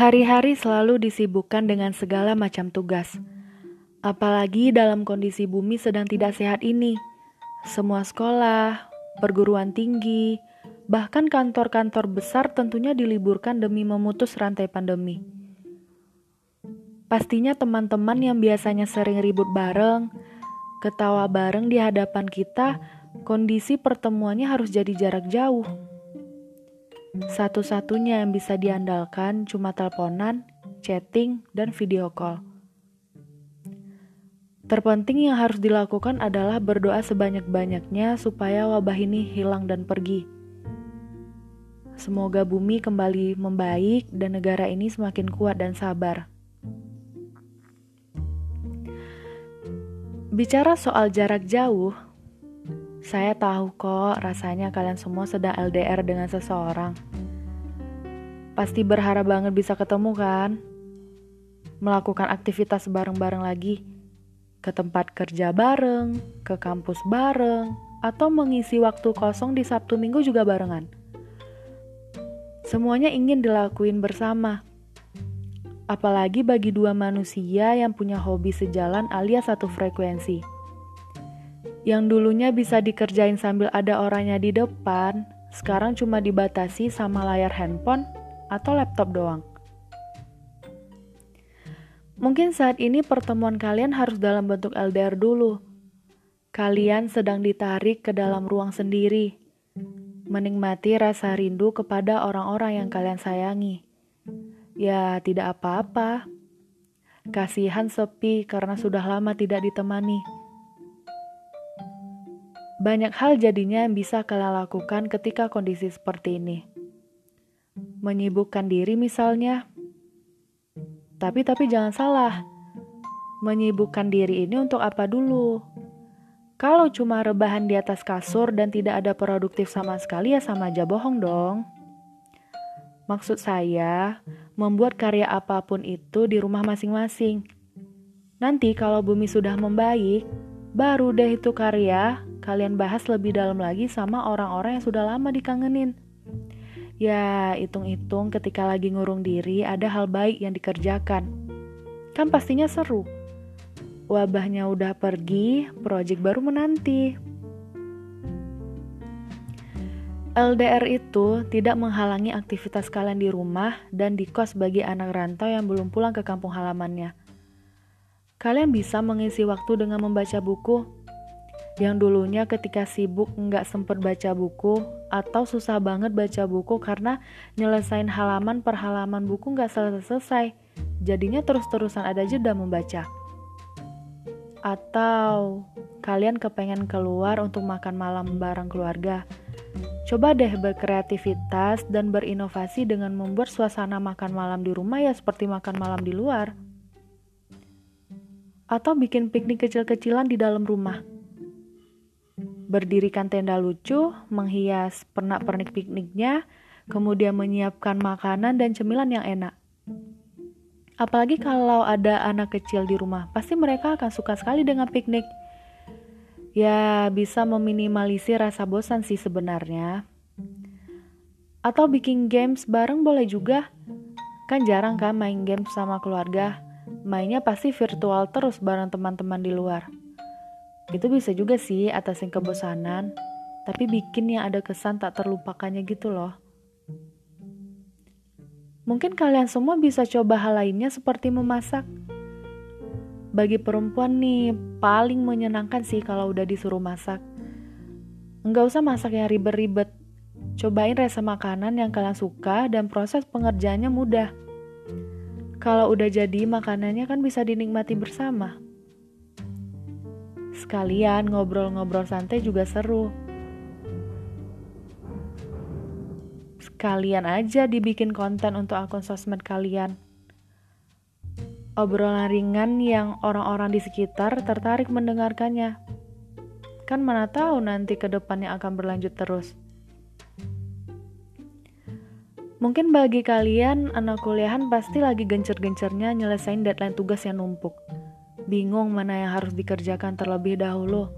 Hari-hari selalu disibukkan dengan segala macam tugas. Apalagi dalam kondisi bumi sedang tidak sehat ini. Semua sekolah, perguruan tinggi, bahkan kantor-kantor besar tentunya diliburkan demi memutus rantai pandemi. Pastinya teman-teman yang biasanya sering ribut bareng, ketawa bareng di hadapan kita, kondisi pertemuannya harus jadi jarak jauh. Satu-satunya yang bisa diandalkan cuma teleponan, chatting, dan video call. Terpenting yang harus dilakukan adalah berdoa sebanyak-banyaknya supaya wabah ini hilang dan pergi. Semoga bumi kembali membaik dan negara ini semakin kuat dan sabar. Bicara soal jarak jauh, saya tahu kok rasanya kalian semua sedang LDR dengan seseorang. Pasti berharap banget bisa ketemu kan? Melakukan aktivitas bareng-bareng lagi. Ke tempat kerja bareng, ke kampus bareng, atau mengisi waktu kosong di Sabtu Minggu juga barengan. Semuanya ingin dilakuin bersama. Apalagi bagi dua manusia yang punya hobi sejalan alias satu frekuensi yang dulunya bisa dikerjain sambil ada orangnya di depan, sekarang cuma dibatasi sama layar handphone atau laptop doang. Mungkin saat ini pertemuan kalian harus dalam bentuk LDR dulu. Kalian sedang ditarik ke dalam ruang sendiri, menikmati rasa rindu kepada orang-orang yang kalian sayangi. Ya, tidak apa-apa. Kasihan sepi karena sudah lama tidak ditemani. Banyak hal jadinya yang bisa kalian lakukan ketika kondisi seperti ini. Menyibukkan diri misalnya. Tapi tapi jangan salah. Menyibukkan diri ini untuk apa dulu? Kalau cuma rebahan di atas kasur dan tidak ada produktif sama sekali ya sama aja bohong dong. Maksud saya, membuat karya apa pun itu di rumah masing-masing. Nanti kalau bumi sudah membaik, baru deh itu karya kalian bahas lebih dalam lagi sama orang-orang yang sudah lama dikangenin. Ya, hitung-hitung ketika lagi ngurung diri ada hal baik yang dikerjakan. Kan pastinya seru. Wabahnya udah pergi, proyek baru menanti. LDR itu tidak menghalangi aktivitas kalian di rumah dan di kos bagi anak rantau yang belum pulang ke kampung halamannya. Kalian bisa mengisi waktu dengan membaca buku, yang dulunya ketika sibuk nggak sempet baca buku atau susah banget baca buku karena nyelesain halaman per halaman buku nggak selesai-selesai jadinya terus-terusan ada jeda membaca. Atau kalian kepengen keluar untuk makan malam bareng keluarga. Coba deh berkreativitas dan berinovasi dengan membuat suasana makan malam di rumah ya seperti makan malam di luar. Atau bikin piknik kecil-kecilan di dalam rumah berdirikan tenda lucu, menghias pernak-pernik pikniknya, kemudian menyiapkan makanan dan cemilan yang enak. Apalagi kalau ada anak kecil di rumah, pasti mereka akan suka sekali dengan piknik. Ya, bisa meminimalisir rasa bosan sih sebenarnya. Atau bikin games bareng boleh juga. Kan jarang kan main game sama keluarga. Mainnya pasti virtual terus bareng teman-teman di luar. Itu bisa juga sih atasin kebosanan, tapi bikin yang ada kesan tak terlupakannya gitu loh. Mungkin kalian semua bisa coba hal lainnya seperti memasak. Bagi perempuan nih, paling menyenangkan sih kalau udah disuruh masak. Enggak usah masak yang ribet-ribet. Cobain rasa makanan yang kalian suka dan proses pengerjaannya mudah. Kalau udah jadi, makanannya kan bisa dinikmati bersama. Sekalian ngobrol-ngobrol santai juga seru. Sekalian aja dibikin konten untuk akun sosmed kalian. Obrolan ringan yang orang-orang di sekitar tertarik mendengarkannya. Kan mana tahu nanti ke depannya akan berlanjut terus. Mungkin bagi kalian anak kuliahan pasti lagi gencer-gencernya nyelesain deadline tugas yang numpuk bingung mana yang harus dikerjakan terlebih dahulu.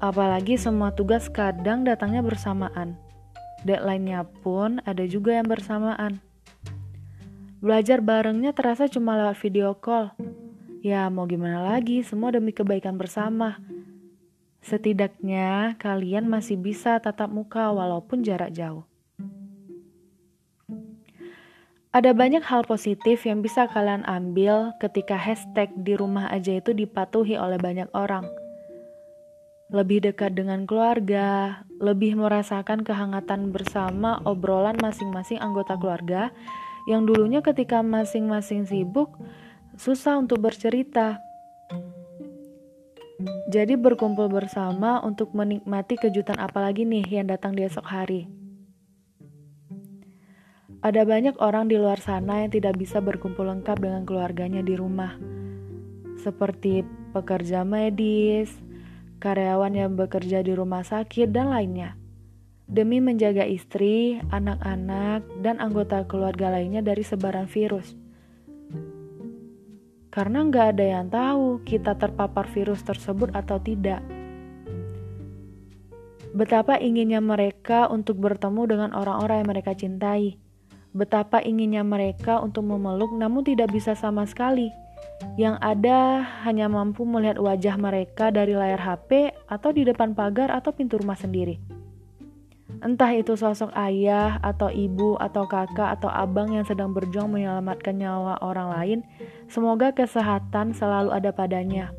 Apalagi semua tugas kadang datangnya bersamaan. Deadline-nya pun ada juga yang bersamaan. Belajar barengnya terasa cuma lewat video call. Ya, mau gimana lagi, semua demi kebaikan bersama. Setidaknya kalian masih bisa tatap muka walaupun jarak jauh. Ada banyak hal positif yang bisa kalian ambil ketika hashtag di rumah aja itu dipatuhi oleh banyak orang. Lebih dekat dengan keluarga, lebih merasakan kehangatan bersama obrolan masing-masing anggota keluarga yang dulunya ketika masing-masing sibuk, susah untuk bercerita. Jadi berkumpul bersama untuk menikmati kejutan apalagi nih yang datang di esok hari. Ada banyak orang di luar sana yang tidak bisa berkumpul lengkap dengan keluarganya di rumah, seperti pekerja medis, karyawan yang bekerja di rumah sakit, dan lainnya, demi menjaga istri, anak-anak, dan anggota keluarga lainnya dari sebaran virus. Karena nggak ada yang tahu kita terpapar virus tersebut atau tidak. Betapa inginnya mereka untuk bertemu dengan orang-orang yang mereka cintai Betapa inginnya mereka untuk memeluk, namun tidak bisa sama sekali. Yang ada hanya mampu melihat wajah mereka dari layar HP atau di depan pagar atau pintu rumah sendiri. Entah itu sosok ayah atau ibu atau kakak atau abang yang sedang berjuang menyelamatkan nyawa orang lain, semoga kesehatan selalu ada padanya.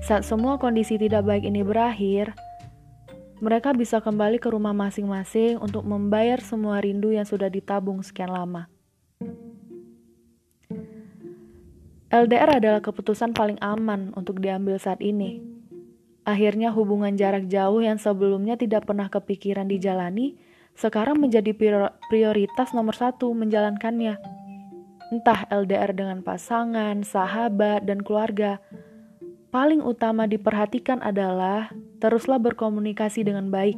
Saat semua kondisi tidak baik ini berakhir, mereka bisa kembali ke rumah masing-masing untuk membayar semua rindu yang sudah ditabung sekian lama. LDR adalah keputusan paling aman untuk diambil saat ini. Akhirnya hubungan jarak jauh yang sebelumnya tidak pernah kepikiran dijalani, sekarang menjadi prioritas nomor satu menjalankannya. Entah LDR dengan pasangan, sahabat, dan keluarga, paling utama diperhatikan adalah teruslah berkomunikasi dengan baik.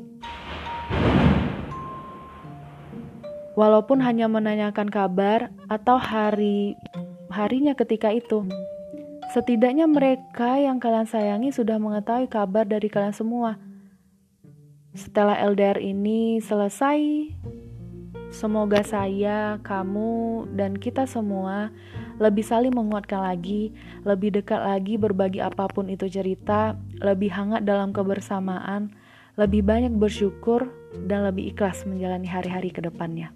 Walaupun hanya menanyakan kabar atau hari harinya ketika itu. Setidaknya mereka yang kalian sayangi sudah mengetahui kabar dari kalian semua. Setelah LDR ini selesai, semoga saya, kamu, dan kita semua lebih saling menguatkan lagi, lebih dekat lagi berbagi apa pun itu cerita, lebih hangat dalam kebersamaan, lebih banyak bersyukur, dan lebih ikhlas menjalani hari-hari ke depannya.